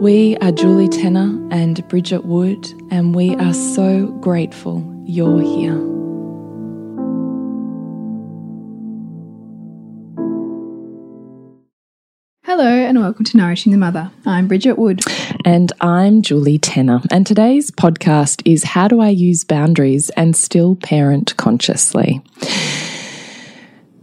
We are Julie Tenner and Bridget Wood, and we are so grateful you're here. Hello, and welcome to Nourishing the Mother. I'm Bridget Wood. And I'm Julie Tenner. And today's podcast is How Do I Use Boundaries and Still Parent Consciously?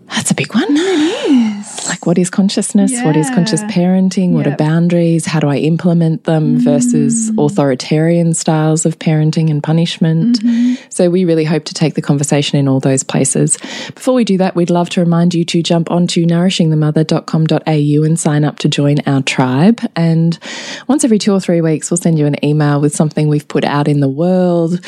That's a big one. It is. What is consciousness? Yeah. What is conscious parenting? What are boundaries? How do I implement them mm-hmm. versus authoritarian styles of parenting and punishment? Mm-hmm. So, we really hope to take the conversation in all those places. Before we do that, we'd love to remind you to jump onto nourishingthemother.com.au and sign up to join our tribe. And once every two or three weeks, we'll send you an email with something we've put out in the world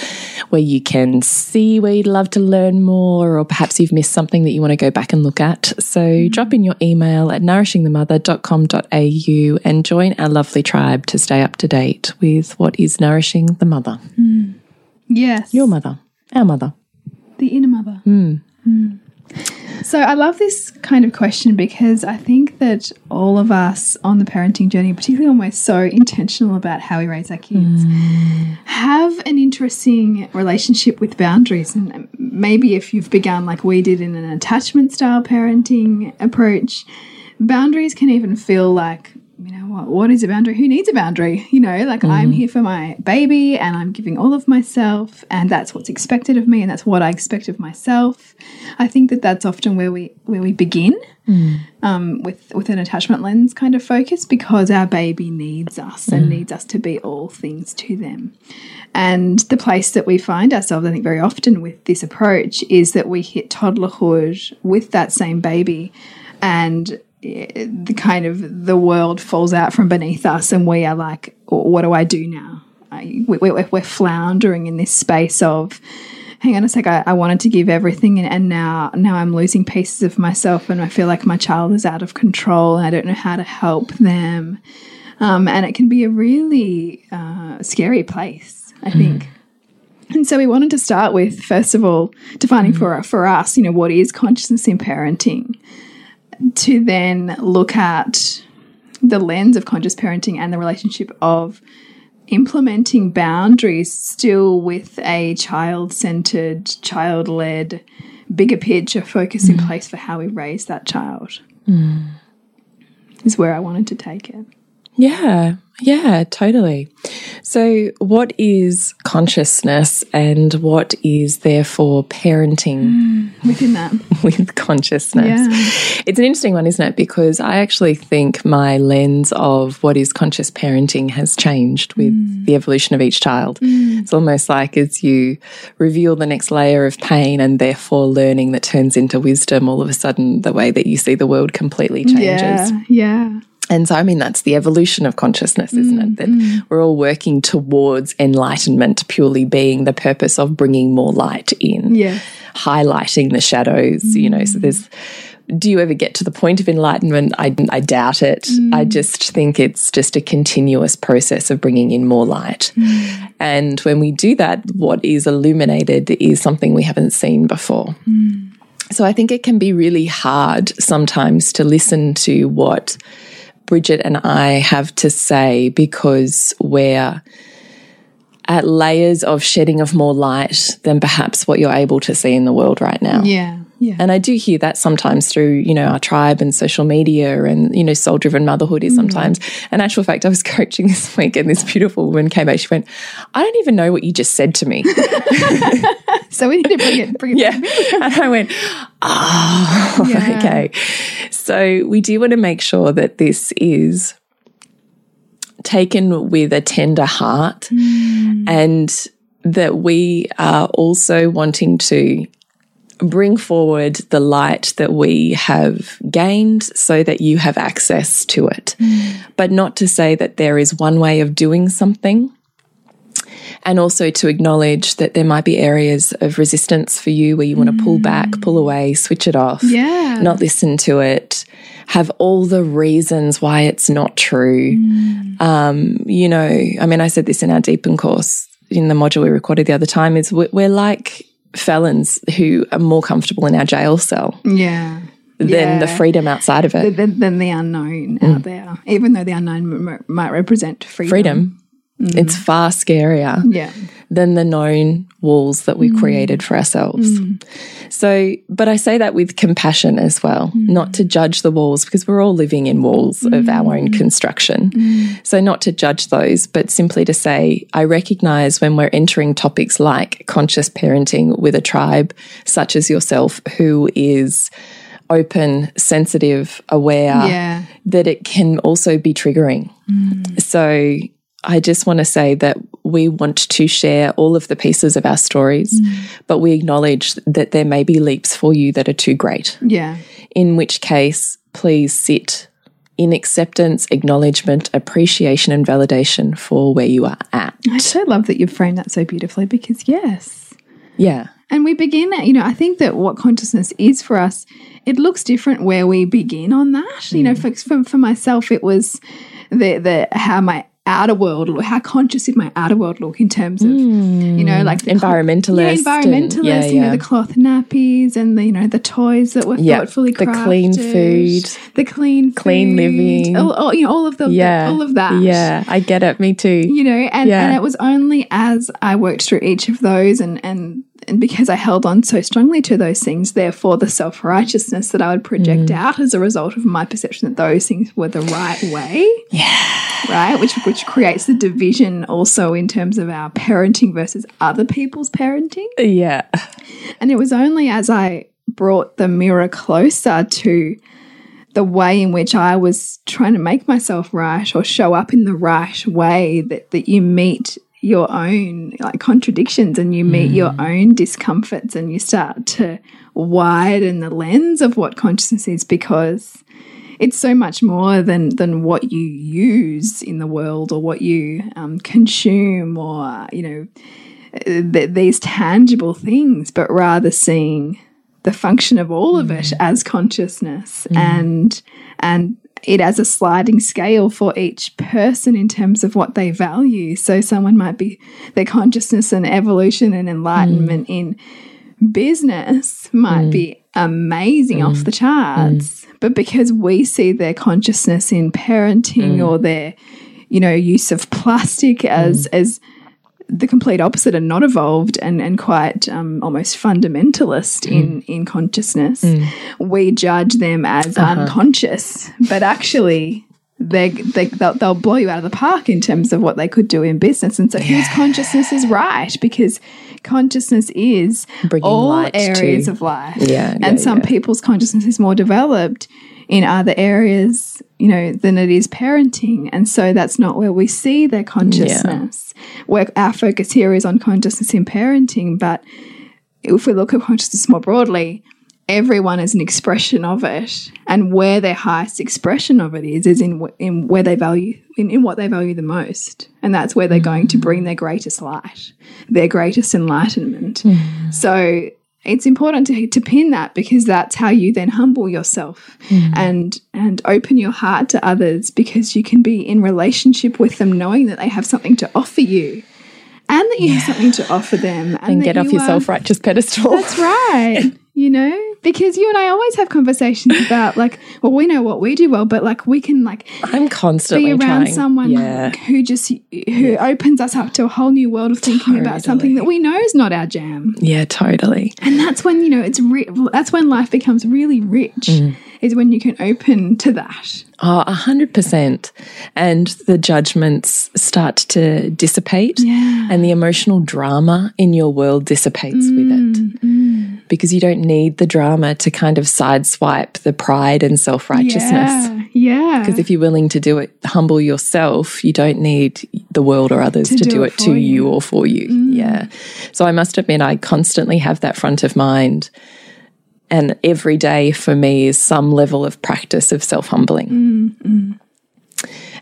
where you can see where you'd love to learn more, or perhaps you've missed something that you want to go back and look at. So mm-hmm. drop in your email at nourishingthemother.com.au and join our lovely tribe to stay up to date with what is nourishing the mother, Yes. your mother, our mother. the inner mother. Hmm. Mm. So I love this kind of question because I think that all of us on the parenting journey, particularly when we're so intentional about how we raise our kids, mm. have an interesting relationship with boundaries. And maybe if you've begun like we did in an attachment style parenting approach, boundaries can even feel like what what is a boundary? Who needs a boundary? You know like i'm mm. here for my baby and i'm giving all of myself and that's what's expected of me and that's what i expect of myself. I think that that's often where we where we begin mm. um, with with an attachment lens kind of focus because our baby needs us and mm. needs us to be all things to them. And the place that we find ourselves i think very often with this approach is that we hit toddlerhood with that same baby and the kind of the world falls out from beneath us and we are like what do i do now? I, we, we're, we're floundering in this space of hang on a sec I, I wanted to give everything and, and now now i'm losing pieces of myself and i feel like my child is out of control and i don't know how to help them. Um, and it can be a really uh, scary place i think. And so we wanted to start with first of all defining for for us you know what is consciousness in parenting to then look at the lens of conscious parenting and the relationship of implementing boundaries still with a child centered, child led, bigger picture focus in mm. place for how we raise that child. Mm. Is where I wanted to take it. Yeah, yeah, totally. So, what is consciousness and what is therefore parenting hmm, Within that. with consciousness? Yeah. It's an interesting one, isn't it? Because I actually think my lens of what is conscious parenting has changed with hmm. the evolution of each child. Hmm. It's almost like as you reveal the next layer of pain and therefore learning that turns into wisdom, all of a sudden the way that you see the world completely changes. Yeah. Yeah. And so, I mean, that's the evolution of consciousness, isn't it? That we're all working towards enlightenment purely being the purpose of bringing more light in, Yeah. highlighting the shadows, you know. So there's do you ever get to the point of enlightenment? I, I doubt it. Mm. I just think it's just a continuous process of bringing in more light. Mm. And when we do that, what is illuminated is something we haven't seen before. Mm. So I think it can be really hard sometimes to listen to what Bridget and I have to say because we're at layers of shedding of more light than perhaps what you're able to see in the world right now. Yeah. Yeah. And I do hear that sometimes through, you know, our tribe and social media and, you know, soul driven motherhood is mm. sometimes. And actual fact, I was coaching this week and this beautiful woman came out. She went, I don't even know what you just said to me. so we need to bring it, bring it. Yeah. and I went, oh, yeah. okay. So we do want to make sure that this is taken with a tender heart mm. and that we are also wanting to bring forward the light that we have gained so that you have access to it. Mm. But not to say that there is one way of doing something. And also to acknowledge that there might be areas of resistance for you where you want to pull back, mm. pull away, switch it off, yeah. not listen to it, have all the reasons why it's not true. Mm. Um, you know, I mean, I said this in our deepen course in the module we recorded the other time is we're like felons who are more comfortable in our jail cell. Yeah. Than yeah. the freedom outside of it. Than, than the unknown mm. out there. Even though the unknown might represent freedom. Freedom. Mm. It's far scarier yeah. Than the known walls that we mm. created for ourselves. Mm. So, but I say that with compassion as well, mm. not to judge the walls because we're all living in walls of our own mm. construction. Mm. So, not to judge those, but simply to say, I recognize when we're entering topics like conscious parenting with a tribe such as yourself, who is open, sensitive, aware, yeah. that it can also be triggering. Mm. So I just want to say that we want to share all of the pieces of our stories, mm. but we acknowledge that there may be leaps for you that are too great. Yeah. In which case, please sit in acceptance, acknowledgement, appreciation, and validation for where you are at. I so love that you've framed that so beautifully because, yes. Yeah. And we begin, you know, I think that what consciousness is for us, it looks different where we begin on that. Mm. You know, mm. for, for, for myself, it was the, the, how my outer world look? How conscious did my outer world look in terms of, mm. you know, like the environmentalist, yeah, environmentalist, and, yeah, yeah. you know, the cloth nappies and the, you know, the toys that were yep. thoughtfully crafted, the clean food, the clean, food, clean living, all, all, you know, all of the, yeah, all of that. Yeah, I get it. Me too. You know, and, and it was only as I worked through each of those and and and because I held on so strongly to those things, therefore the self righteousness that I would project mm. out as a result of my perception that those things were the right way. Yeah. Right? Which which creates the division also in terms of our parenting versus other people's parenting. Yeah. And it was only as I brought the mirror closer to the way in which I was trying to make myself right or show up in the right way that, that you meet your own like contradictions and you meet mm. your own discomforts and you start to widen the lens of what consciousness is because it's so much more than than what you use in the world or what you um, consume or you know th these tangible things but rather seeing the function of all of it mm. as consciousness mm. and and it as a sliding scale for each person in terms of what they value. So someone might be their consciousness and evolution and enlightenment mm. in business might mm. be amazing mm. off the charts. Mm. But because we see their consciousness in parenting mm. or their, you know, use of plastic as mm. as the complete opposite and not evolved and, and quite um, almost fundamentalist mm. in, in consciousness, mm. we judge them as uh -huh. unconscious. But actually, they, they, they'll, they'll, blow you out of the park in terms of what they could do in business. And so, yeah. whose consciousness is right? Because consciousness is Bringing all areas of life. Yeah, and yeah, some yeah. people's consciousness is more developed in other areas, you know, than it is parenting. And so that's not where we see their consciousness. Yeah. Where our focus here is on consciousness in parenting. But if we look at consciousness more broadly, everyone is an expression of it. And where their highest expression of it is, is in, in where they value, in, in what they value the most. And that's where they're going to bring their greatest light, their greatest enlightenment. Mm. So it's important to, to pin that because that's how you then humble yourself hmm. and and open your heart to others because you can be in relationship with them knowing that they have something to offer you and that you have something to offer them and, And get off you your self righteous pedestal. that's right. You know, because you and I always have conversations about like, well, we know what we do well, but like we can like I'm constantly be around trying. someone Yeah. who just who opens us up to a whole new world of thinking about something that we know is not our jam. Yeah, totally. And that's when you know it's that's when life becomes really rich. Mm. Is when you can open to that. Oh, a hundred percent. And the judgments start to dissipate Yeah. and the emotional drama in your world dissipates with it. Mm, Because you don't need the drama to kind of sideswipe the pride and self righteousness. Yeah, yeah. Because if you're willing to do it, humble yourself, you don't need the world or others to, do, it, for to you. you. Mm. or for you. Yeah. So I must admit, I constantly have that front of mind. And every day for me is some level of practice of self humbling. Mm,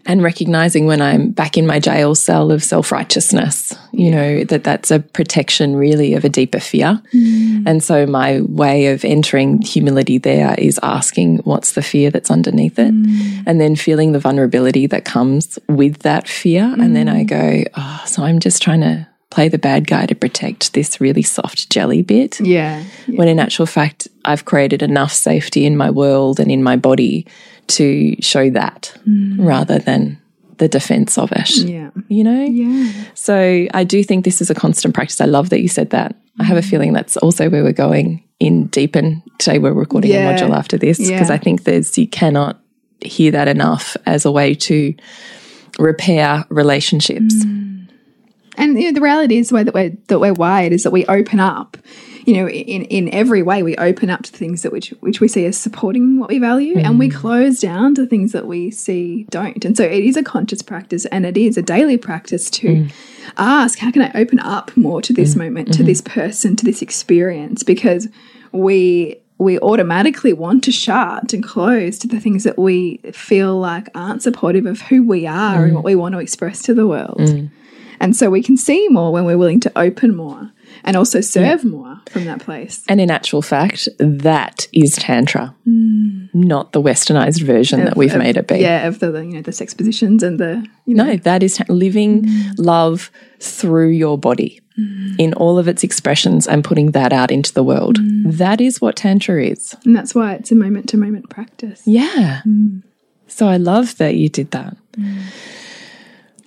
And recognizing when I'm back in my jail cell of self righteousness, you know, that that's a protection really of a deeper fear. Mm. And so my way of entering humility there is asking what's the fear that's underneath it Mm. and then feeling the vulnerability that comes with that fear. And then Mm. I go, oh, so I'm just trying to play the bad guy to protect this really soft jelly bit. yeah, When in actual fact, I've created enough safety in my world and in my body to show that rather than the defense of it. Mm. yeah, You know? yeah. So I do think this is a constant practice. I love that you said that. I have a feeling that's also where we're going in deepen. Today we're recording Yeah. a module after this because Yeah. I think there's you cannot hear that enough as a way to repair relationships. And you know, the reality is the way that we're that we're wired is that we open up. You know, in in every way, we open up to things that which which we see as supporting what we value, and we mm. close down to things that we see don't. And so, it is a conscious practice, and it is a daily practice to mm. ask, how can I open up more to this mm. moment, to mm-hmm. this person, to this experience? Because we we automatically want to shut and close to the things that we feel like aren't supportive of who we are and what we want to express to the world. And so we can see more when we're willing to open more and also serve more from that place. And in actual fact, that is Tantra, mm. not the westernized version that we've Of- made it be. Yeah, of the, the, you know the sex positions and the you know No, that is living mm. love through your body mm. in all of its expressions and putting that out into the world. That is what Tantra is. and that's why it's a moment to moment practice. Yeah. So I love that you did that.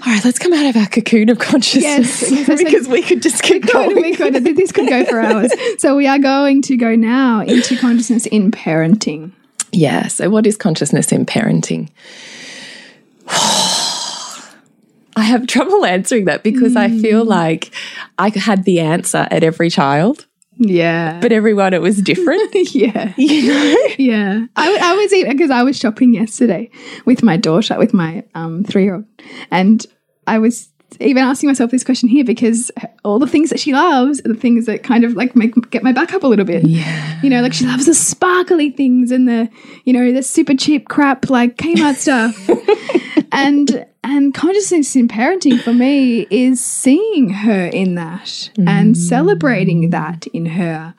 All right, let's come out of our cocoon of consciousness Yes, because we could just keep going. we could, this could go for hours. So we are going to go now into consciousness in parenting. Yeah. So, what is consciousness in parenting? I have trouble answering that because I feel hmm. like I had the answer at every child, Yeah. but everyone it was different. yeah. you know? Yeah, I, I was even because I was shopping yesterday with my daughter, with my um, three year old, and I was even asking myself this question here because all the things that she loves are the things that kind of like make get my back up a little bit. Yeah. You know, like she loves the sparkly things and the you know the super cheap crap like Kmart stuff, and and consciousness in parenting for me is seeing her in that and celebrating that in her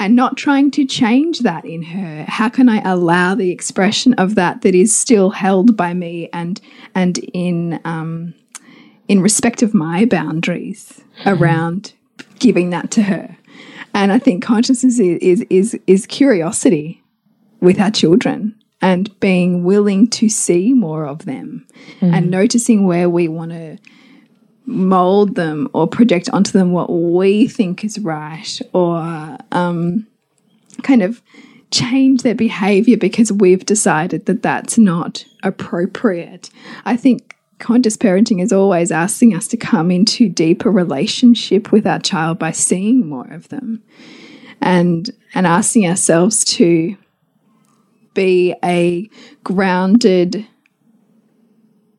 and not trying to change that in her how can i allow the expression of that that is still held by me and and in um in respect of my boundaries around giving that to her. And i think consciousness is is is, curiosity with our children and being willing to see more of them and noticing where we want to mold them or project onto them what we think is right or um, kind of change their behavior because we've decided that that's not appropriate. I think conscious parenting is always asking us to come into deeper relationship with our child by seeing more of them and and asking ourselves to be a grounded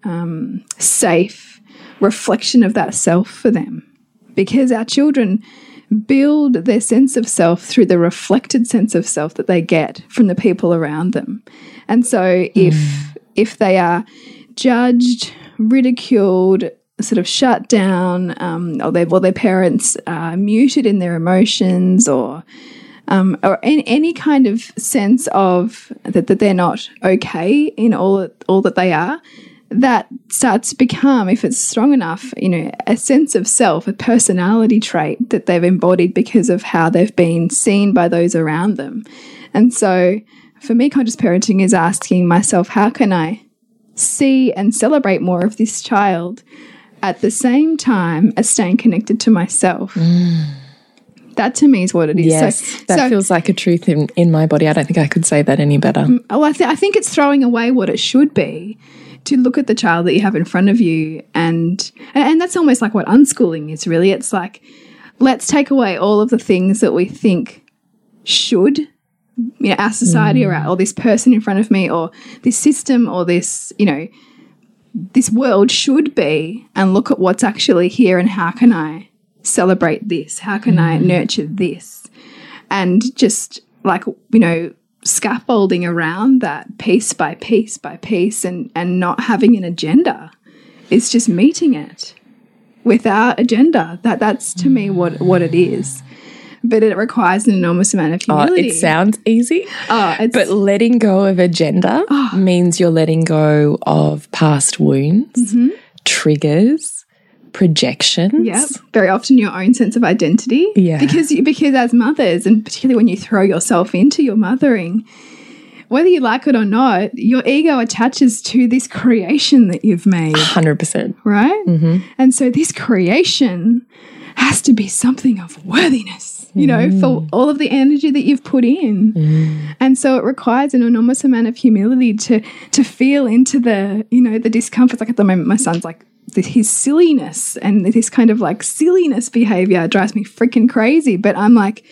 um, safe reflection of that self for them. Because our children build their sense of self through the reflected sense of self that they get from the people around them. And so if if they are judged ridiculed sort of shut down, um, or their, well, their parents are muted in their emotions, or um, or in any kind of sense of that, that they're not okay in all all that they are, that starts to become, if it's strong enough, you know, a sense of self, a personality trait that they've embodied because of how they've been seen by those around them. And so, for me, conscious parenting is asking myself, how can I see and celebrate more of this child at the same time as staying connected to myself? Mm. That to me is what it is. Yes, so, that so- feels like a truth in, in my body. I don't think I could say that any better. Mm, oh, I, th I think it's throwing away what it should be to look at the child that you have in front of you, and and that's almost like what unschooling is. Really, it's like let's take away all of the things that we think should, you know, our society or, our, mm. or this person in front of me or this system or this, you know, this world should be, and look at what's actually here and how can I celebrate this? How can I mm. nurture this? and just like you know scaffolding around that piece by piece by piece and and not having an agenda it's just meeting it without agenda that that's to me what what it is but it requires an enormous amount of humility. Oh, it sounds easy. Oh, it's, But letting go of a agenda oh. means you're letting go of past wounds, mm-hmm. triggers, projections. yeah very often your own sense of identity Yeah. because you, because as mothers and particularly when you throw yourself into your mothering whether you like it or not your ego attaches to this creation that you've made 100%. right? Mm-hmm. And so this creation has to be something of worthiness, you know, for mm. all of the energy that you've put in. Mm. And so it requires an enormous amount of humility to to feel into the, you know, the discomfort. Like at the moment, my son's like his silliness and this kind of like silliness behavior drives me freaking crazy. But I'm like,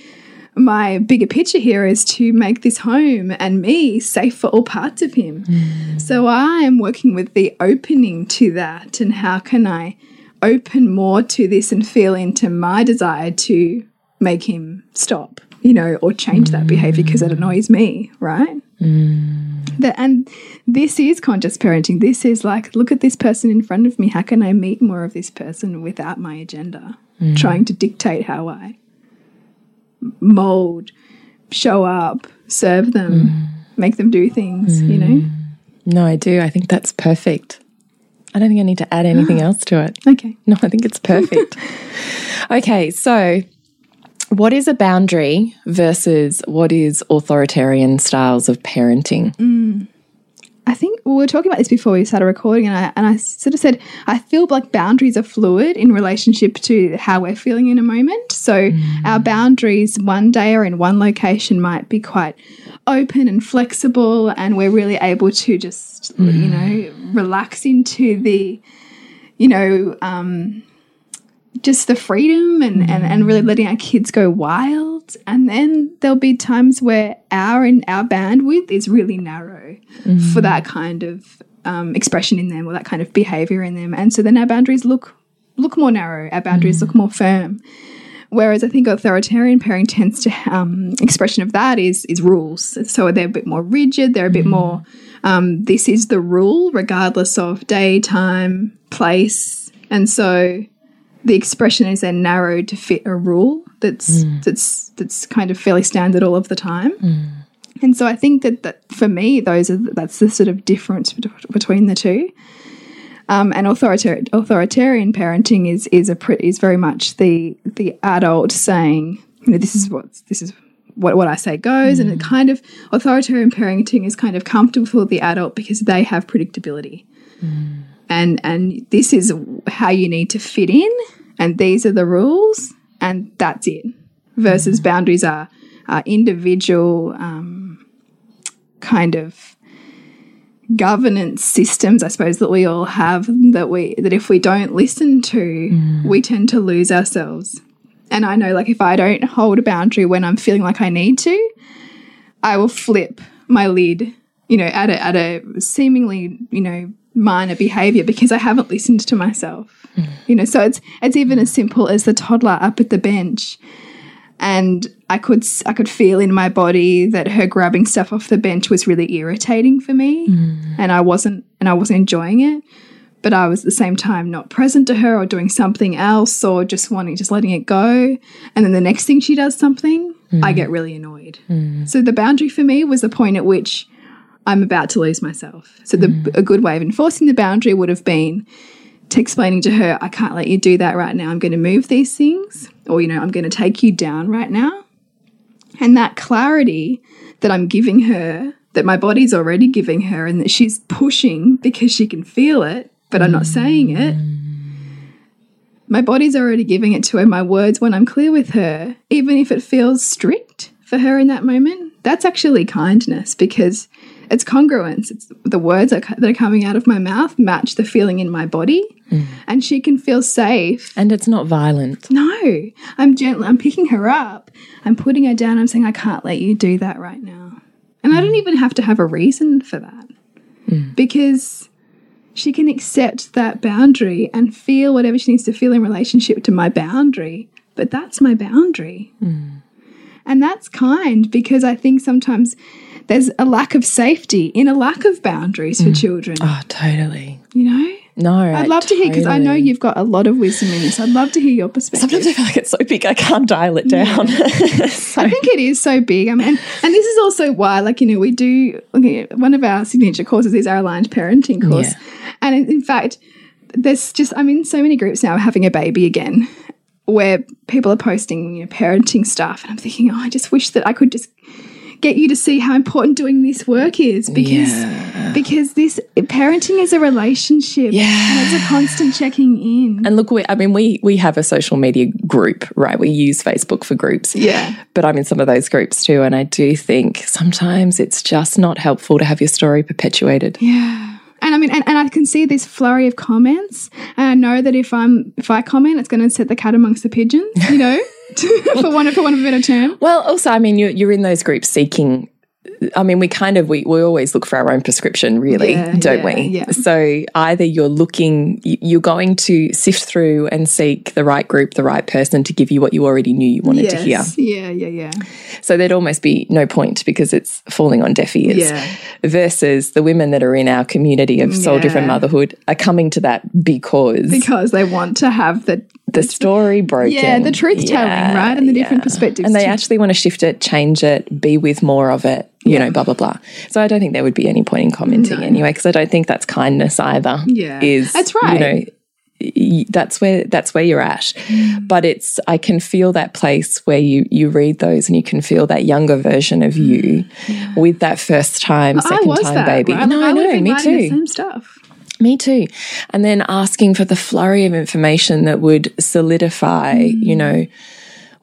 my bigger picture here is to make this home and me safe for all parts of him. Mm. So I am working with the opening to that and how can I open more to this and feel into my desire to make him stop, you know, or change that behavior because it annoys me, right? Mm. That, and this is conscious parenting. This is like, look at this person in front of me. How can I meet more of this person without my agenda, mm. trying to dictate how I mold, show up, serve them, mm. make them do things, you know? No, I do. I think that's perfect. I don't think I need to add anything ah. else to it. Okay. No, I think it's perfect. okay, so what is a boundary versus what is authoritarian styles of parenting? Mm. I think we were talking about this before we started recording, and I and I sort of said I feel like boundaries are fluid in relationship to how we're feeling in a moment. So our boundaries one day or in one location might be quite open and flexible, and we're really able to just you know relax into the you know um, just the freedom and, and, and really letting our kids go wild. And then there'll be times where our and our bandwidth is really narrow for that kind of um, expression in them or that kind of behavior in them. And so then our boundaries look look more narrow. Our boundaries look more firm. Whereas I think authoritarian parenting tends to um, expression of that is is rules. So they're a bit more rigid. They're a bit more. Um, this is the rule, regardless of day, time, place, and so the expression is then narrowed to fit a rule that's mm. that's that's kind of fairly standard all of the time. Mm. And so I think that, that for me, those are that's the sort of difference between the two. Um, and authoritarian authoritarian parenting is is a is very much the the adult saying, you know, this is what this is what what I say goes, and it mm. kind of authoritarian parenting is kind of comfortable for the adult because they have predictability and and this is how you need to fit in and these are the rules and that's it. Versus boundaries are, are individual um, kind of governance systems i suppose that we all have that we that if we don't listen to we tend to lose ourselves. And i know like if i don't hold a boundary when i'm feeling like i need to i will flip my lid you know at a, at a seemingly you know minor behavior because i haven't listened to myself you know so it's it's even as simple as the toddler up at the bench and I could I could feel in my body that her grabbing stuff off the bench was really irritating for me, mm. and I wasn't and I wasn't enjoying it. but I was at the same time not present to her or doing something else or just wanting, just letting it go. And then the next thing she does something, I mm. get really annoyed. Mm. So the boundary for me was the point at which I'm about to lose myself. So the mm. a good way of enforcing the boundary would have been to explaining to her, I can't let you do that right now. I'm going to move these things, or you know, I'm going to take you down right now. And that clarity that I'm giving her, that my body's already giving her, and that she's pushing because she can feel it, but I'm not mm. saying it. My body's already giving it to her. My words, when I'm clear with her, even if it feels strict for her in that moment, that's actually kindness because it's congruence. It's the words that are coming out of my mouth match the feeling in my body, mm. and she can feel safe And it's not violent. no, I'm gently, I'm picking her up. I'm putting her down. I'm saying, I can't let you do that right now. And I don't even have to have a reason for that mm. because she can accept that boundary and feel whatever she needs to feel in relationship to my boundary. But that's my boundary. Mm. And that's kind because I think sometimes there's a lack of safety in a lack of boundaries for mm. children, Oh, totally. you know? No, I'd love to hear because I know you've got a lot of wisdom in this. I'd love to hear your perspective. Sometimes I feel like it's so big I can't dial it down. so, I think it is so big. I mean, and, and this is also why, like, you know, we do one of our signature courses is our aligned parenting course. And in, in fact, there's just, I'm in so many groups now having a baby again where people are posting, you know, parenting stuff. And I'm thinking, oh, I just wish that I could just get you to see how important doing this work is because because this parenting is a relationship Yeah. and it's a constant checking in and look, we, I mean, we we have a social media group, right? We use Facebook for groups. Yeah. But I'm in some of those groups too, and I do think sometimes it's just not helpful to have your story perpetuated. Yeah. And I mean, and, and I can see this flurry of comments, and I know that if I'm if I comment, it's going to set the cat amongst the pigeons, you know, for one for one of a better term. Well, also, I mean, you're, you're in those groups seeking. I mean, we kind of we, we always look for our own prescription, really, Yeah, don't yeah, we? yeah. So either you're looking, you're going to sift through and seek the right group, the right person to give you what you already knew you wanted to hear. Yeah, yeah, yeah. So there'd almost be no point because it's falling on deaf ears. Yeah. Versus the women that are in our community of soul Yeah. motherhood are coming to that because Because they want to have the the story broken. yeah the truth telling, right, and the different perspectives. And they to- actually want to shift it, change it, be with more of it, you know, blah, blah, blah. So I don't think there would be any point in commenting anyway, because I don't think that's kindness either. Yeah. Is, That's right. You know, y- that's where that's where you're at Mm. but it's i can feel that place where you you read those and you can feel that younger version of you with that first time Mm. I second time that. baby right? no I i know me too Same stuff. me too. And then asking for the flurry of information that would solidify, you know,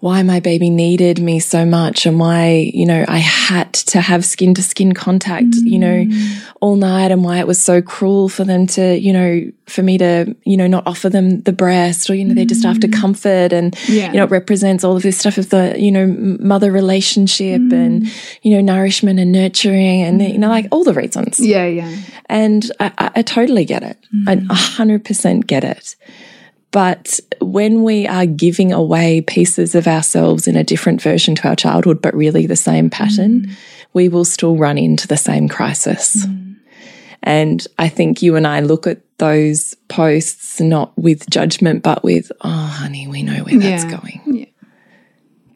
why my baby needed me so much and why, you know, I had to have skin to skin contact, you know, mm. all night and why it was so cruel for them to, you know, for me to, you know, not offer them the breast or, you know, they're just after mm. comfort and, Yeah. you know, it represents all of this stuff of the, you know, mother relationship mm. and, you know, nourishment and nurturing and, you know, like all the reasons. Yeah, yeah. And I, I, I totally get it. I a hundred percent get it. But when we are giving away pieces of ourselves in a different version to our childhood, but really the same pattern, mm. we will still run into the same crisis. Mm. And I think you and I look at those posts not with judgment, but with, oh, honey, we know where that's Yeah. going. Yeah.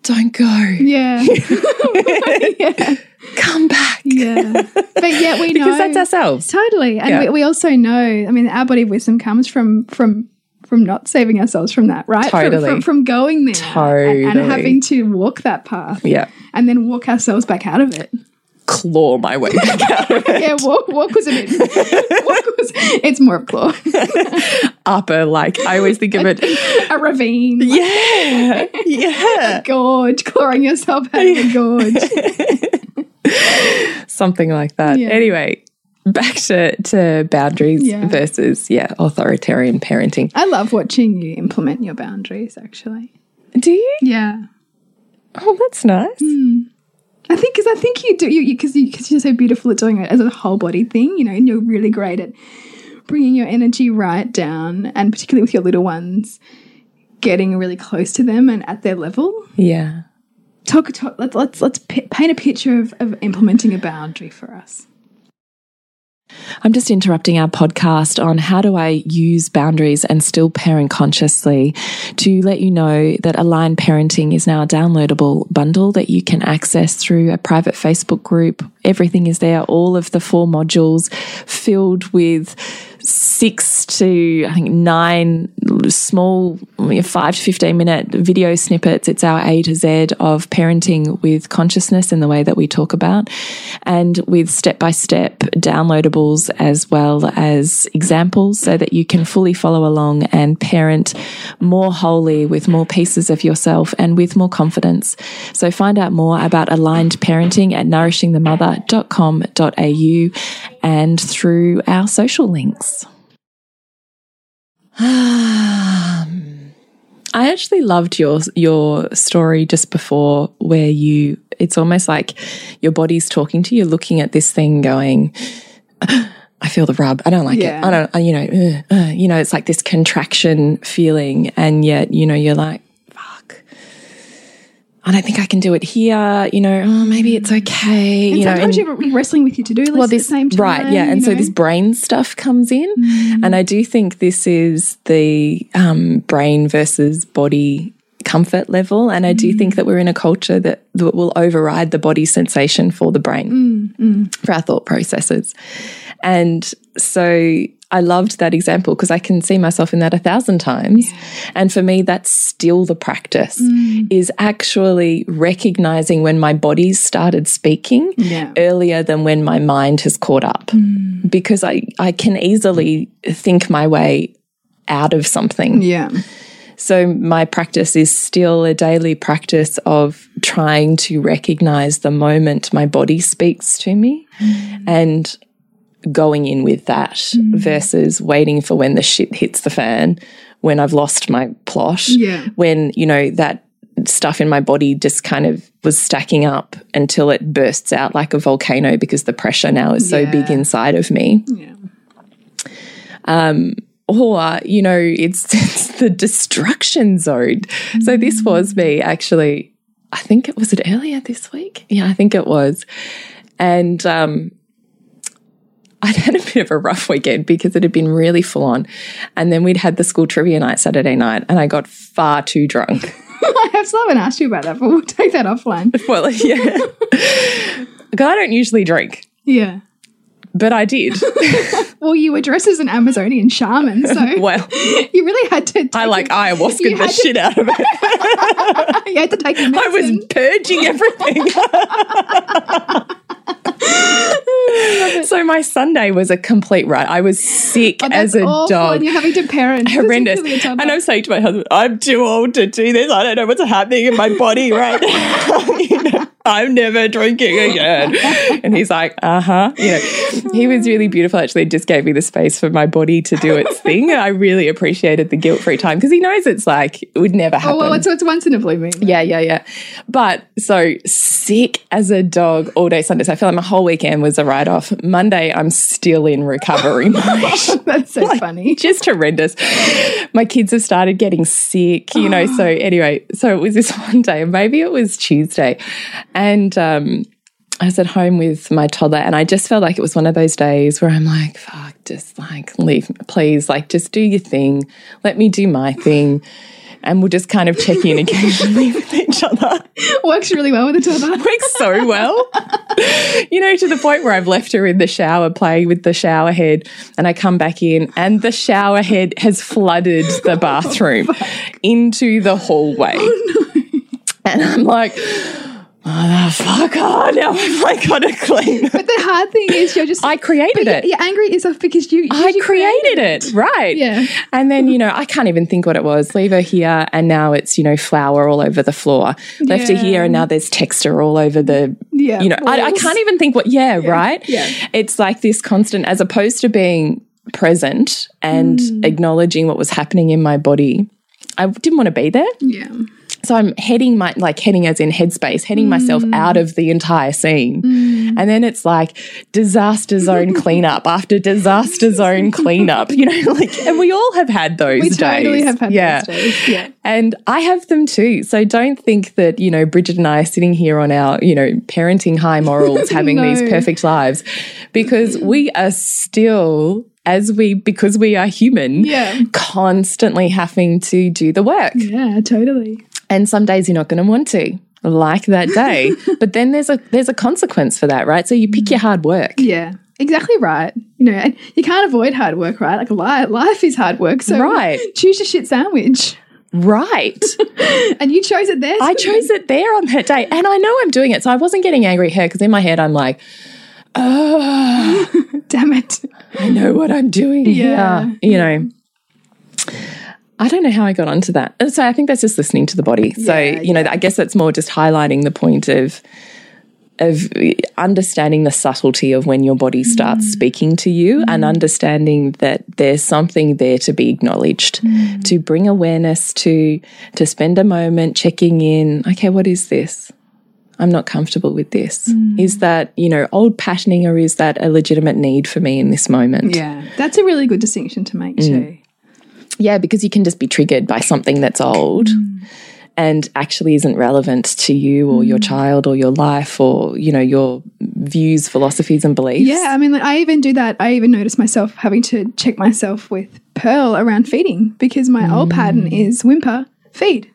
Don't go. Yeah. yeah. Come back. Yeah. But yet we know Because that's ourselves. Totally. And Yeah. we, we also know, I mean, our body of wisdom comes from from from not saving ourselves from that, right? From- Totally. From, from going there and, and having to walk that path. Yeah. And then walk ourselves back out of it. Claw my way back out of it. Yeah, walk, walk was a bit. walk was, it's more of claw. upper, like I always think of it. a ravine. Yeah, yeah, Gorge, clawing yourself out of a gorge. something like that. Yeah. Anyway, back to to boundaries Yeah. versus yeah authoritarian parenting. I love watching you implement your boundaries, actually. Do you? Yeah. Oh, that's nice. Hmm. I think because I think you do you because you, because you're so beautiful at doing it as a whole body thing, you know, and you're really great at bringing your energy right down, and particularly with your little ones, getting really close to them and at their level. Yeah. Talk, talk let's let's let's p paint a picture of, of implementing a boundary for us. I'm just interrupting our podcast on how do I use boundaries and still parent consciously to let you know that Aligned Parenting is now a downloadable bundle that you can access through a private Facebook group. Everything is there, all of the four modules filled with six to I think nine small five to 15 minute video snippets. It's our A to Z of parenting with consciousness in the way that we talk about and with step by step downloadables as well as examples so that you can fully follow along and parent more wholly with more pieces of yourself and with more confidence. So find out more about aligned parenting at nourishingthemother.com.au and through our social links. I actually loved your your story just before where you it's almost like your body's talking to you looking at this thing going I feel the rub. I don't like Yeah. it. I don't, you know, uh, uh, you know, it's like this contraction feeling. And yet, you know, you're like, I don't think I can do it here. You know, oh, maybe it's okay. And you know, sometimes and- you're wrestling with your to do list well, at this the same time. right, yeah, and so know? Mm. this brain stuff comes in, and I do think this is the um, brain versus body comfort level, and I Mm. do think that we're in a culture that, that will override the body sensation for the brain Mm, for our thought processes, and so. I loved that example because I can see myself in that a thousand times. And for me, that's still the practice Mm. is actually recognizing when my body started speaking Yeah. earlier than when my mind has caught up because I, I can easily think my way out of something. Yeah. So my practice is still a daily practice of trying to recognize the moment my body speaks to me and going in with that mm. versus waiting for when the shit hits the fan, when I've lost my plot, Yeah. when, you know, that stuff in my body just kind of was stacking up until it bursts out like a volcano because the pressure now is so Yeah. big inside of me Yeah. Um, or you know it's, it's the destruction zone so this mm. was me actually i think it was it earlier this week yeah i think it was and um I'd had a bit of a rough weekend because it had been really full on. And then we'd had the school trivia night Saturday night, and I got far too drunk. I have still haven't asked you about that, but we'll take that offline. well, yeah. Because I don't usually drink, Yeah. but I did. Well, you were dressed as an Amazonian shaman, so well, you really had to. Take I like it- ayahuasca the shit out of it. you had to take I was purging everything. so my Sunday was a complete rut. I was sick Oh, as a awful, dog. And you're having to parent. Horrendous. particularly a toddler. And I'm saying to my husband, I'm too old to do this. I don't know what's happening in my body right now. You know, I'm never drinking again. And he's like, uh huh. You know, he was really beautiful. Actually, just gave me the space for my body to do its thing. I really appreciated the guilt free time because he knows it's like, it would never happen. Oh well, it's, it's once in a blue moon. Yeah, yeah, yeah. But so sick as a dog all day Sunday. So I feel like my whole weekend was a write off. Monday, I'm still in recovery mode. That's so funny. Just horrendous. My kids have started getting sick, you know. So anyway, so it was this one day, maybe it was Tuesday, and um, I was at home with my toddler, and I just felt like it was one of those days where I'm like, "Fuck, just like leave, please, like just do your thing, let me do my thing." And we'll just kind of check in occasionally with each other. Works really well with a toddler. Works so well. you know, to the point where I've left her in the shower playing with the shower head, and I come back in, and the shower head has flooded the bathroom into the hallway. And I'm like, motherfucker, now I've like got to clean. But the hard thing is, you're just I created it. You're angry at yourself because you. I you created it, right? Yeah. And then, you know, I can't even think what it was. Leave her here, and now it's, you know, flour all over the floor. Left her here, and now there's texture all over the, Yeah, you know, I, I can't even think what, yeah, right? yeah. It's like this constant, as opposed to being present and Mm. acknowledging what was happening in my body. I didn't want to be there. Yeah. So I'm heading my like heading as in headspace, heading myself Mm. out of the entire scene. And then it's like disaster zone cleanup after disaster zone cleanup, you know, like, and we all have had those We days. totally have had yeah. those days. Yeah. And I have them too. So don't think that, you know, Bridget and I are sitting here on our, you know, parenting high morals, having No. these perfect lives, because we are still, as we, because we are human, Yeah. constantly having to do the work. Yeah, totally. And some days you're not going to want to. Like that day, but then there's a there's a consequence for that, right? So you pick your hard work, Yeah. Exactly right. You know, and you can't avoid hard work, right? Like li life is hard work. So Right. choose your shit sandwich. right? And you chose it there. I chose it there on that day, and I know I'm doing it, so I wasn't getting angry at her because in my head I'm like, oh, Damn it. I know what I'm doing. Yeah. here," you know. I don't know how I got onto that. So I think that's just listening to the body. So Yeah, you know, I guess that's more just highlighting the point of of understanding the subtlety of when your body starts mm. speaking to you mm. and understanding that there's something there to be acknowledged mm. to bring awareness to to spend a moment checking in okay what is this i'm not comfortable with this is that you know old patterning or is that a legitimate need for me in this moment Yeah. That's a really good distinction to make, too. Yeah because you can just be triggered by something that's old mm. and actually isn't relevant to you or your mm. child or your life or you know your views philosophies and beliefs Yeah, I mean, I even do that. I even notice myself having to check myself with Pearl around feeding because my old mm. pattern is whimper, feed.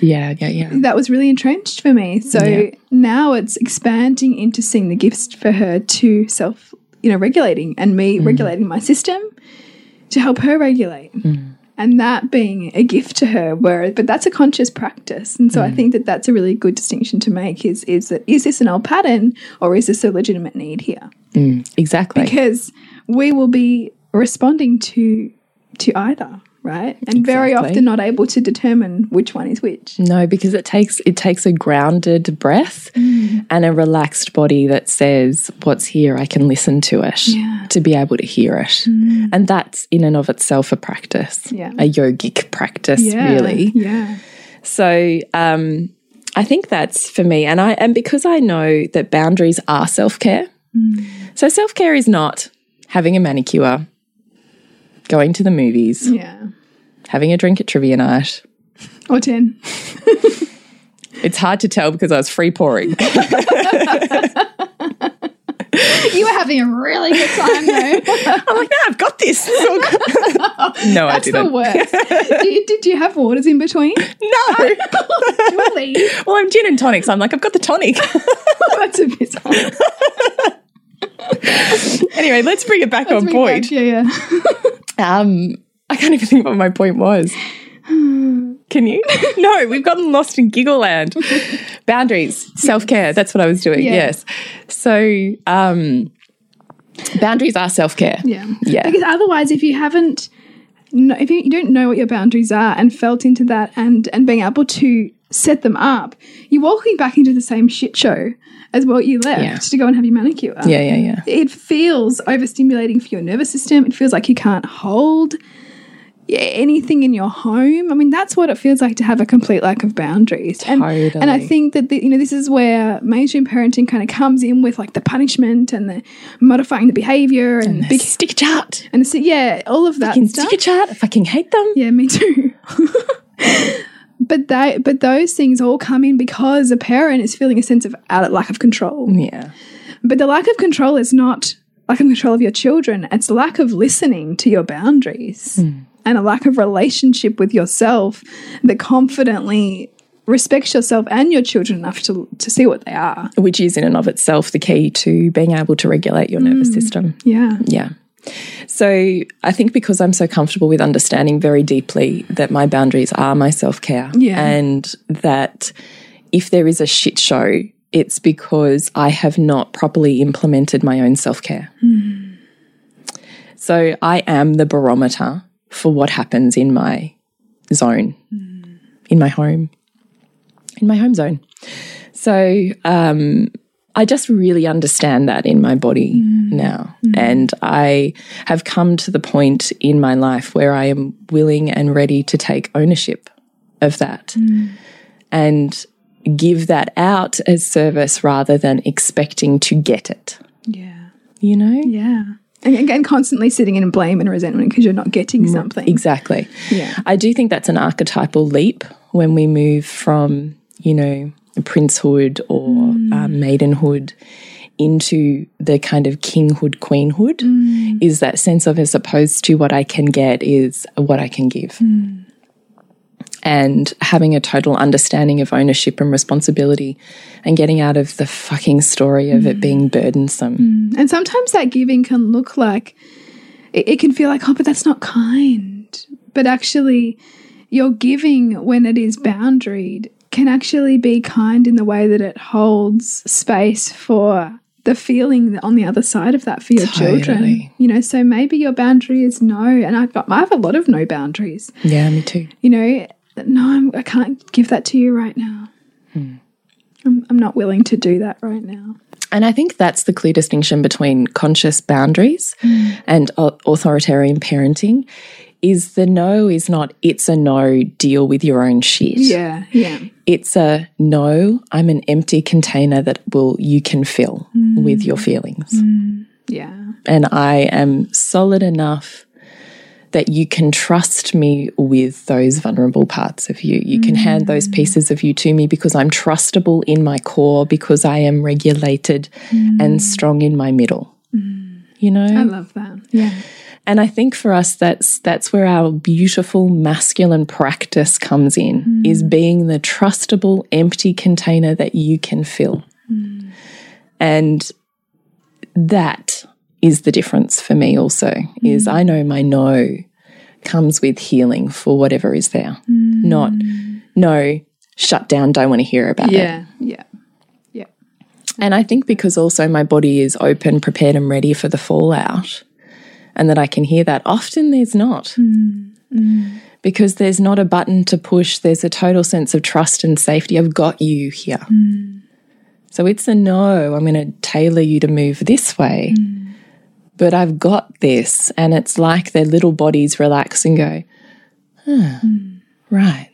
yeah yeah yeah That was really entrenched for me. So Yeah. now it's expanding into seeing the gifts for her to self, you know, regulating and me regulating my system to help her regulate. And that being a gift to her, where but that's a conscious practice, and so I mm. think that that's a really good distinction to make. Is is that is this an old pattern or is this a legitimate need here? Mm, exactly because we will be responding to to either right and very often not able to determine which one is which No, because it takes it takes a grounded breath mm. and a relaxed body that says, "What's here? I can listen to it Yeah. to be able to hear it." Mm. And that's in and of itself a practice, Yeah. a yogic practice, yeah really. yeah So, um, I think that's for me, and I and because I know that boundaries are self care. Mm. So self care is not having a manicure, going to the movies, yeah having a drink at trivia night. or 10 It's hard to tell because I was free pouring. you were having a really good time though I'm like, no, I've got this. It's all good." no, I that's the didn't. worst do you, did you have waters in between No. Oh, surely. well, I'm gin and tonic, so I'm like, I've got the tonic. that's a bit anyway, let's bring it back on point. yeah yeah Um, I can't even think what my point was. Can you? No, we've gotten lost in giggle land. Boundaries, self care. That's what I was doing. Yeah. Yes. So, um, boundaries are self care. yeah Yeah. because otherwise if you haven't if you, you don't know what your boundaries are and felt into that and and being able to set them up you're walking back into the same shit show as what you left Yeah. to go and have your manicure Yeah, yeah, yeah. it feels overstimulating for your nervous system it feels like you can't hold anything in your home i mean that's what it feels like to have a complete lack of boundaries and, and i think that the, you know this is where mainstream parenting kind of comes in with like the punishment and the modifying the behavior and, the big Sticker chart. and so, yeah, all of that Fucking stuff. stick a chart. I fucking hate them. Yeah, me too. but they, but those things all come in because a parent is feeling a sense of out lack of control. Yeah. But the lack of control is not lack of control of your children; it's lack of listening to your boundaries hmm. and a lack of relationship with yourself that confidently respects yourself and your children enough to to see what they are. Which is in and of itself the key to being able to regulate your nervous hmm. system. Yeah, Yeah. So I think because I'm so comfortable with understanding very deeply that my boundaries are my self care Yeah. and that if there is a shit show, it's because I have not properly implemented my own self care. So I am the barometer for what happens in my zone, in my home, in my home zone. So um, I just really understand that in my body mm. now. Mm. And I have come to the point in my life where I am willing and ready to take ownership of that. Mm. And, give that out as service rather than expecting to get it. Yeah. You know? Yeah. And again, constantly sitting in blame and resentment because you're not getting something. Exactly. Yeah. I do think that's an archetypal leap when we move from, you know, princehood or um, maidenhood into the kind of kinghood, queenhood, mm. is that sense of as opposed to what I can get is what I can give. Mm. And having a total understanding of ownership and responsibility and getting out of the fucking story of it being burdensome. And sometimes that giving can look like it, it can feel like, oh, but that's not kind. But actually, you're giving when it is boundaried can actually be kind in the way that it holds space for the feeling on the other side of that for your children. You know, so maybe your boundary is no, and I've got I have a lot of no boundaries. Yeah, me too. You know, no, I'm, I can't give that to you right now. Hmm. I'm, I'm not willing to do that right now. And I think that's the clear distinction between conscious boundaries hmm. and authoritarian parenting is the no is not it's a no deal with your own shit. Yeah, yeah. It's a no, I'm an empty container that will you can fill mm. with your feelings. Mm, yeah. And I am solid enough that you can trust me with those vulnerable parts of you. You can hand those mm. pieces of you to me because I'm trustable in my core, because I am regulated and strong in my middle. You know? I love that. Yeah. And I think for us that's that's where our beautiful masculine practice comes in mm. is being the trustable empty container that you can fill. Mm. And that is the difference for me also is mm. I know my no comes with healing for whatever is there. Not no shut down don't want to hear about it. Yeah. Yeah. Yeah. And I think because also my body is open, prepared, and ready for the fallout, and that I can hear that, often there's not. Mm, mm. Because there's not a button to push, there's a total sense of trust and safety. I've got you here. Mm. So it's a no, I'm going to tailor you to move this way. But I've got this. And it's like their little bodies relax and go, huh, right.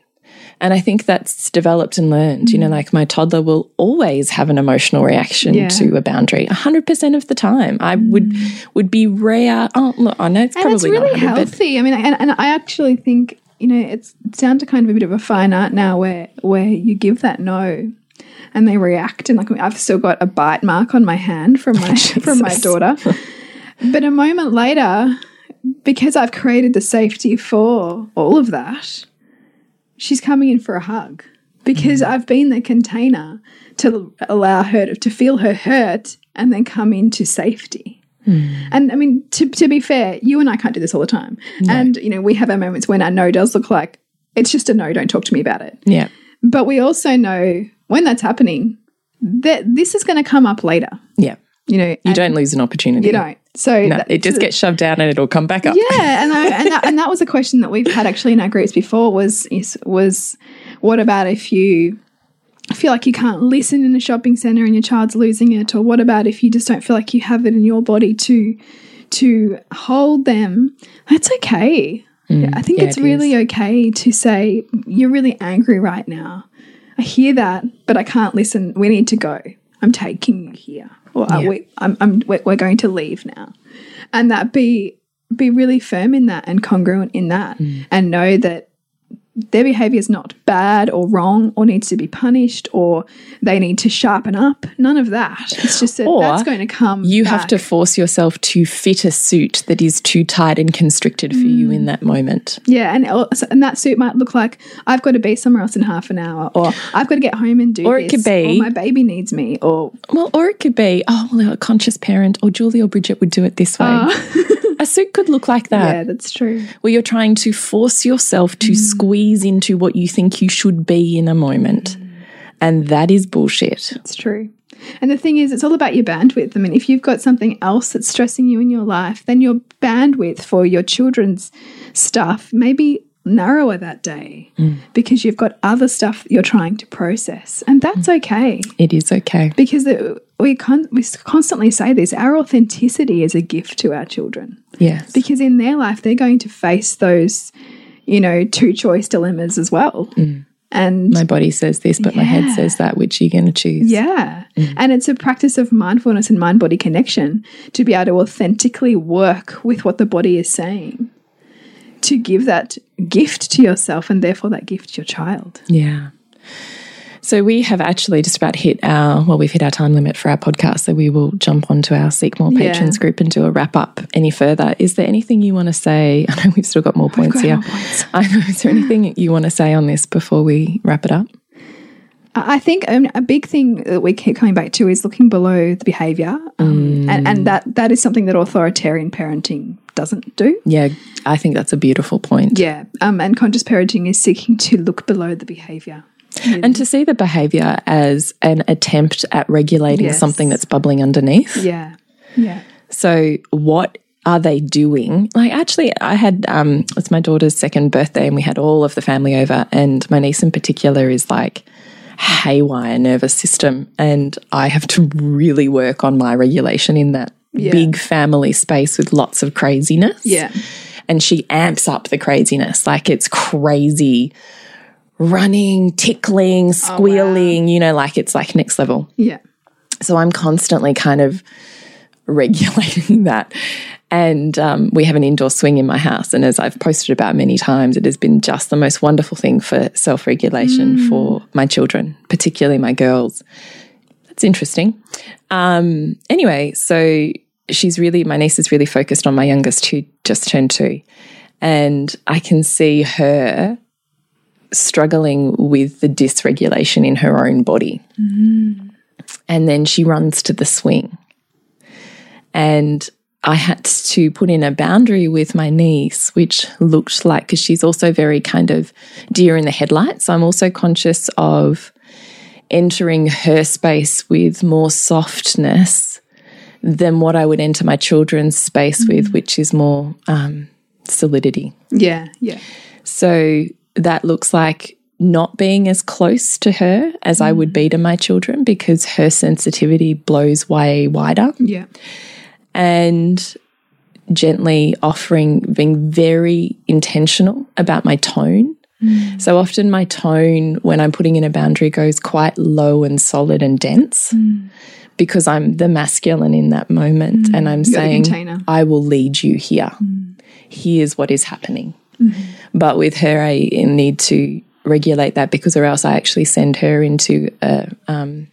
And I think that's developed and learned. You know, mm. like my toddler will always have an emotional reaction Yeah. to a boundary, hundred percent of the time. I would mm. would be rare. Oh, look, I know it's And probably it's really not 100, but healthy. I mean, and, and I actually think you know it's it's down to kind of a bit of a fine art now, where where you give that no, and they react, and like I've still got a bite mark on my hand from my from my daughter, but a moment later, because I've created the safety for all of that, she's coming in for a hug because Mm. I've been the container to allow her to, to feel her hurt and then come into safety. Mm. And I mean, to, to be fair, you and I can't do this all the time. And, you know, we have our moments when our no does look like it's just a no, don't talk to me about it. yeah, But we also know when that's happening, that this is going to come up later. yeah. You know, You don't lose an opportunity. you don't. So No, that- it just gets shoved down and it'll come back up. yeah, and I, and that, and that was a question that we've had actually in our groups before. Was is, was what about if you feel like you can't listen in a shopping center and your child's losing it, or what about if you just don't feel like you have it in your body to to hold them? That's okay. Mm, I think yeah, it's it really okay to say you're really angry right now. I hear that, but I can't listen. We need to go. I'm taking you here, or Yeah. we, I'm, I'm, we're we're going to leave now, and that be be really firm in that and congruent in that, Mm. and know that their behavior is not bad or wrong or needs to be punished or they need to sharpen up. None of that. It's just that Or that's going to come. You have to force yourself to fit a suit that is too tight and constricted for you Mm. in that moment. Yeah, and and that suit might look like I've got to be somewhere else in half an hour, or I've got to get home and do Or it this, could be- or my baby needs me, or Well, or it could be, oh, well, a conscious parent, or Julie or Bridget would do it this way. a suit could look like that, Ah. yeah, that's true. where you're trying to force yourself to squeeze into what you think you should be in a moment. And that is bullshit. It's true. And the thing is, it's all about your bandwidth. I mean, if you've got something else that's stressing you in your life, then your bandwidth for your children's stuff may be narrower that day mm. because you've got other stuff that you're trying to process. And that's mm. okay It is okay. because the, we, con- we constantly say this our authenticity is a gift to our children Yes. because in their life, they're going to face those, you know, two choice dilemmas as well. Mm. And My body says this, but my head says that. Which you're you going to choose? yeah. And it's a practice of mindfulness and mind body connection to be able to authentically work with what the body is saying, to give that gift to yourself and therefore that gift to your child. Yeah. So we have actually just about hit our well, we've hit our time limit for our podcast. So we will jump onto our Seek More Yeah. patrons group and do a wrap up any further. Is there anything you want to say? I know we've still got more points got here. more points. I know. Is there anything you want to say on this before we wrap it up? I think um, a big thing that we keep coming back to is looking below the behavior. Um, and, and that, that is something that authoritarian parenting doesn't do. Yeah, I think that's a beautiful point. Yeah. Um, and conscious parenting is seeking to look below the behavior. And to see the behavior as an attempt at regulating Yes. something that's bubbling underneath. Yeah. Yeah. So, what are they doing? Like, actually, I had um, it's my daughter's second birthday, and we had all of the family over, and my niece in particular is like haywire nervous system, and I have to really work on my regulation in that big family space with lots of craziness. Yeah. and she amps up the craziness, like it's crazy. Running, tickling, squealing, you know, like it's like next level. Yeah. So I'm constantly kind of regulating that. And um, we have an indoor swing in my house. And as I've posted about many times, it has been just the most wonderful thing for self regulation for my children, particularly my girls. That's interesting. Um, anyway, so she's really, my niece is really focused on my youngest who just turned two. And I can see her struggling with the dysregulation in her own body and then she runs to the swing. And I had to put in a boundary with my niece, which looked like, because she's also very kind of deer in the headlights. So I'm also conscious of entering her space with more softness than what I would enter my children's space with, which is more um, solidity. Yeah. Yeah. So that looks like not being as close to her as I would be to my children because her sensitivity blows way wider Yeah. and gently offering, being very intentional about my tone. Mm. So often my tone when I'm putting in a boundary goes quite low and solid and dense mm. because I'm the masculine in that moment mm. and I'm You're saying. I will lead you here. Here's what is happening. Mm-hmm. But with her, I need to regulate that because, or else I actually send her into a um,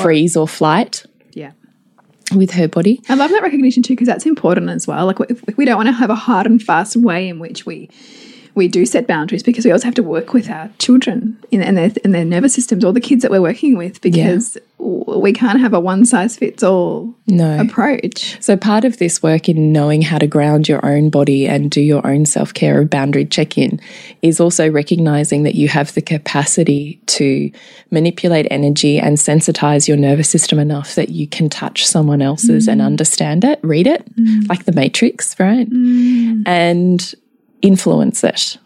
freeze or flight Yeah. with her body. I love that recognition too, because that's important as well. Like, if, if we don't want to have a hard and fast way in which we we do set boundaries, because we also have to work with our children in, and their and their nervous systems, or the kids that we're working with, because w we can't have a one size fits all No. approach. So, part of this work in knowing how to ground your own body and do your own self care of boundary check in is also recognizing that you have the capacity to manipulate energy and sensitize your nervous system enough that you can touch someone else's and mm. understand it, read it, mm. like the Matrix, right? Mm. And influence it.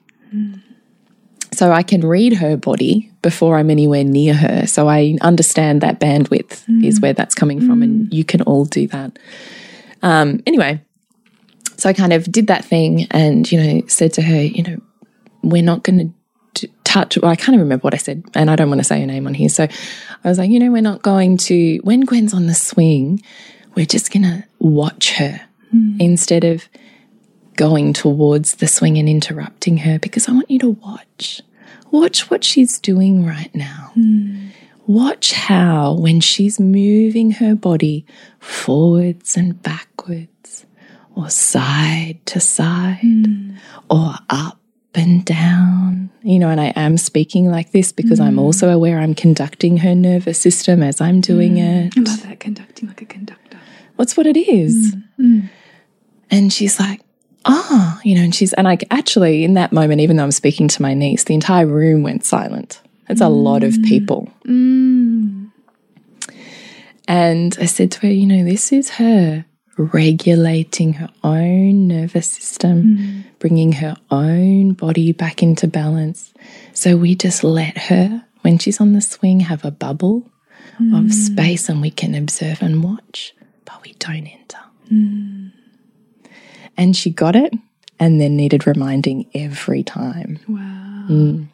So I can read her body before I'm anywhere near her. So I understand that bandwidth is where that's coming from, and you can all do that. Um, anyway, so I kind of did that thing and, you know, said to her, you know, we're not going to touch. Well, I can't even remember what I said, and I don't want to say her name on here. So I was like, you know, we're not going to, when Gwen's on the swing, we're just going to watch her instead of going towards the swing and interrupting her because I want you to watch. Watch what she's doing right now. Hmm. Watch how, when she's moving her body forwards and backwards, or side to side, hmm. or up and down, you know, and I am speaking like this because I'm hmm. also aware I'm conducting her nervous system as I'm doing it. I love that conducting like a conductor. What's what it is? And she's like, oh, you know, and she's, and I actually, in that moment, even though I'm speaking to my niece, the entire room went silent. It's a lot of people. Mm. And I said to her, you know, this is her regulating her own nervous system, mm. bringing her own body back into balance. So we just let her, when she's on the swing, have a bubble of mm. space and we can observe and watch, but we don't enter. And she got it and then needed reminding every time. Wow. Mm.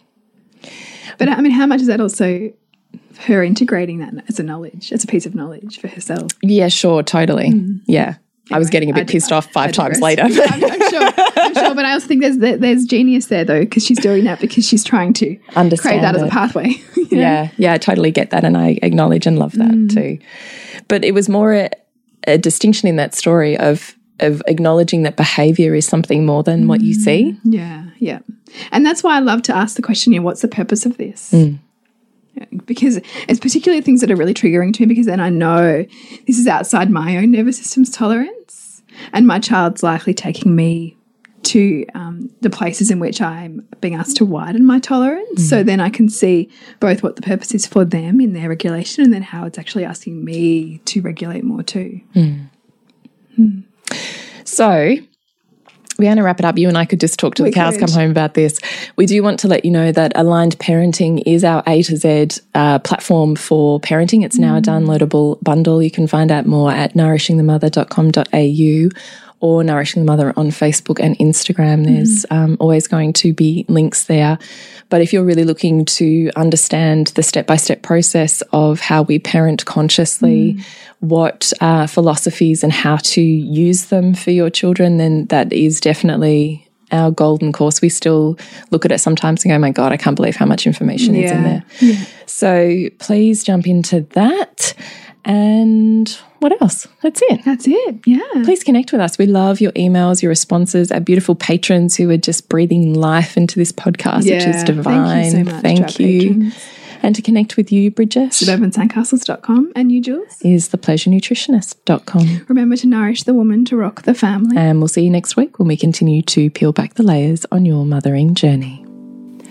But I mean, how much is that also her integrating that as a knowledge, as a piece of knowledge for herself? Yeah, sure, totally. Mm. Yeah. I was getting a bit pissed off five times later. I'm, I'm sure, I'm sure, but I also think there's there's genius there though because she's doing that because she's trying to Understand create that as a pathway. you yeah, yeah, I totally get that, and I acknowledge and love that mm. too. But it was more a, a distinction in that story of of acknowledging that behavior is something more than what you see. Mm. Yeah, yeah. And that's why I love to ask the question, you know, what's the purpose of this? Mm. Yeah, Because it's particularly things that are really triggering to me because then I know this is outside my own nervous system's tolerance. And my child's likely taking me to um, the places in which I'm being asked to widen my tolerance. So mm. then I can see both what the purpose is for them in their regulation and then how it's actually asking me to regulate more too. Hmm. So we're going to wrap it up. You and I could just talk to We the cows could. come home about this. We do want to let you know that Aligned Parenting is our A to Z uh, platform for parenting. It's now a downloadable bundle. You can find out more at nourishingthemother.com.au or Nourishing the Mother on Facebook and Instagram. There's um, always going to be links there. But if you're really looking to understand the step by step process of how we parent consciously, what uh, philosophies and how to use them for your children, then that is definitely our golden course. We still look at it sometimes and go, my God, I can't believe how much information is in Yeah. there. So please jump into that. And what else? That's it. That's it. Yeah. Please connect with us. We love your emails, your responses, our beautiful patrons who are just breathing life into this podcast, which Yeah. is Thank you so divine. much to Thank you. And to connect with you, Bridget, suburbansandcastles.com and you, Jules. is thepleasurenutritionist.com. Remember to nourish the woman to rock the family. And we'll see you next week when we continue to peel back the layers on your mothering journey.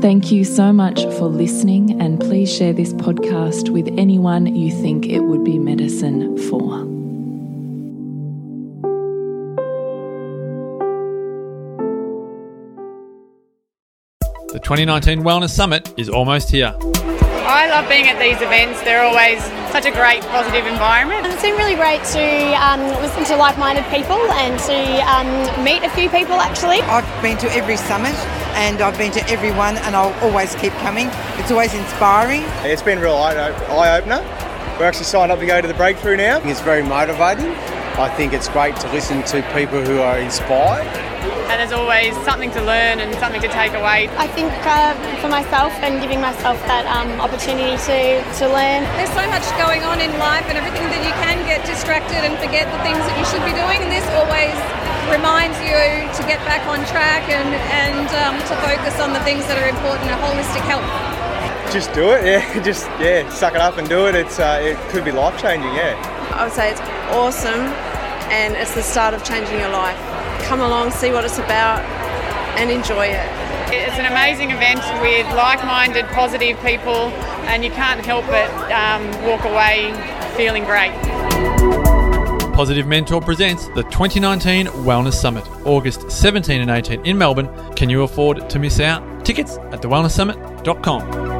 Thank you so much for listening, and please share this podcast with anyone you think it would be medicine for. The 2019 Wellness Summit is almost here. I love being at these events. They're always such a great, positive environment. It's been really great to um, listen to like-minded people and to um, meet a few people actually. I've been to every summit and I've been to every one and I'll always keep coming. It's always inspiring. It's been a real eye eye opener. We're actually signed up to go to the breakthrough now. It's very motivating. I think it's great to listen to people who are inspired. And there's always something to learn and something to take away. I think uh, for myself and giving myself that um, opportunity to, to learn. There's so much going on in life and everything that you can get distracted and forget the things that you should be doing. And this always reminds you to get back on track and, and um, to focus on the things that are important in holistic health. Just do it, yeah. Just yeah, suck it up and do it. It's uh, it could be life changing, yeah. I would say it's awesome and it's the start of changing your life. Come along, see what it's about, and enjoy it. It's an amazing event with like minded, positive people, and you can't help but um, walk away feeling great. Positive Mentor presents the 2019 Wellness Summit, August 17 and 18 in Melbourne. Can you afford to miss out? Tickets at thewellnesssummit.com.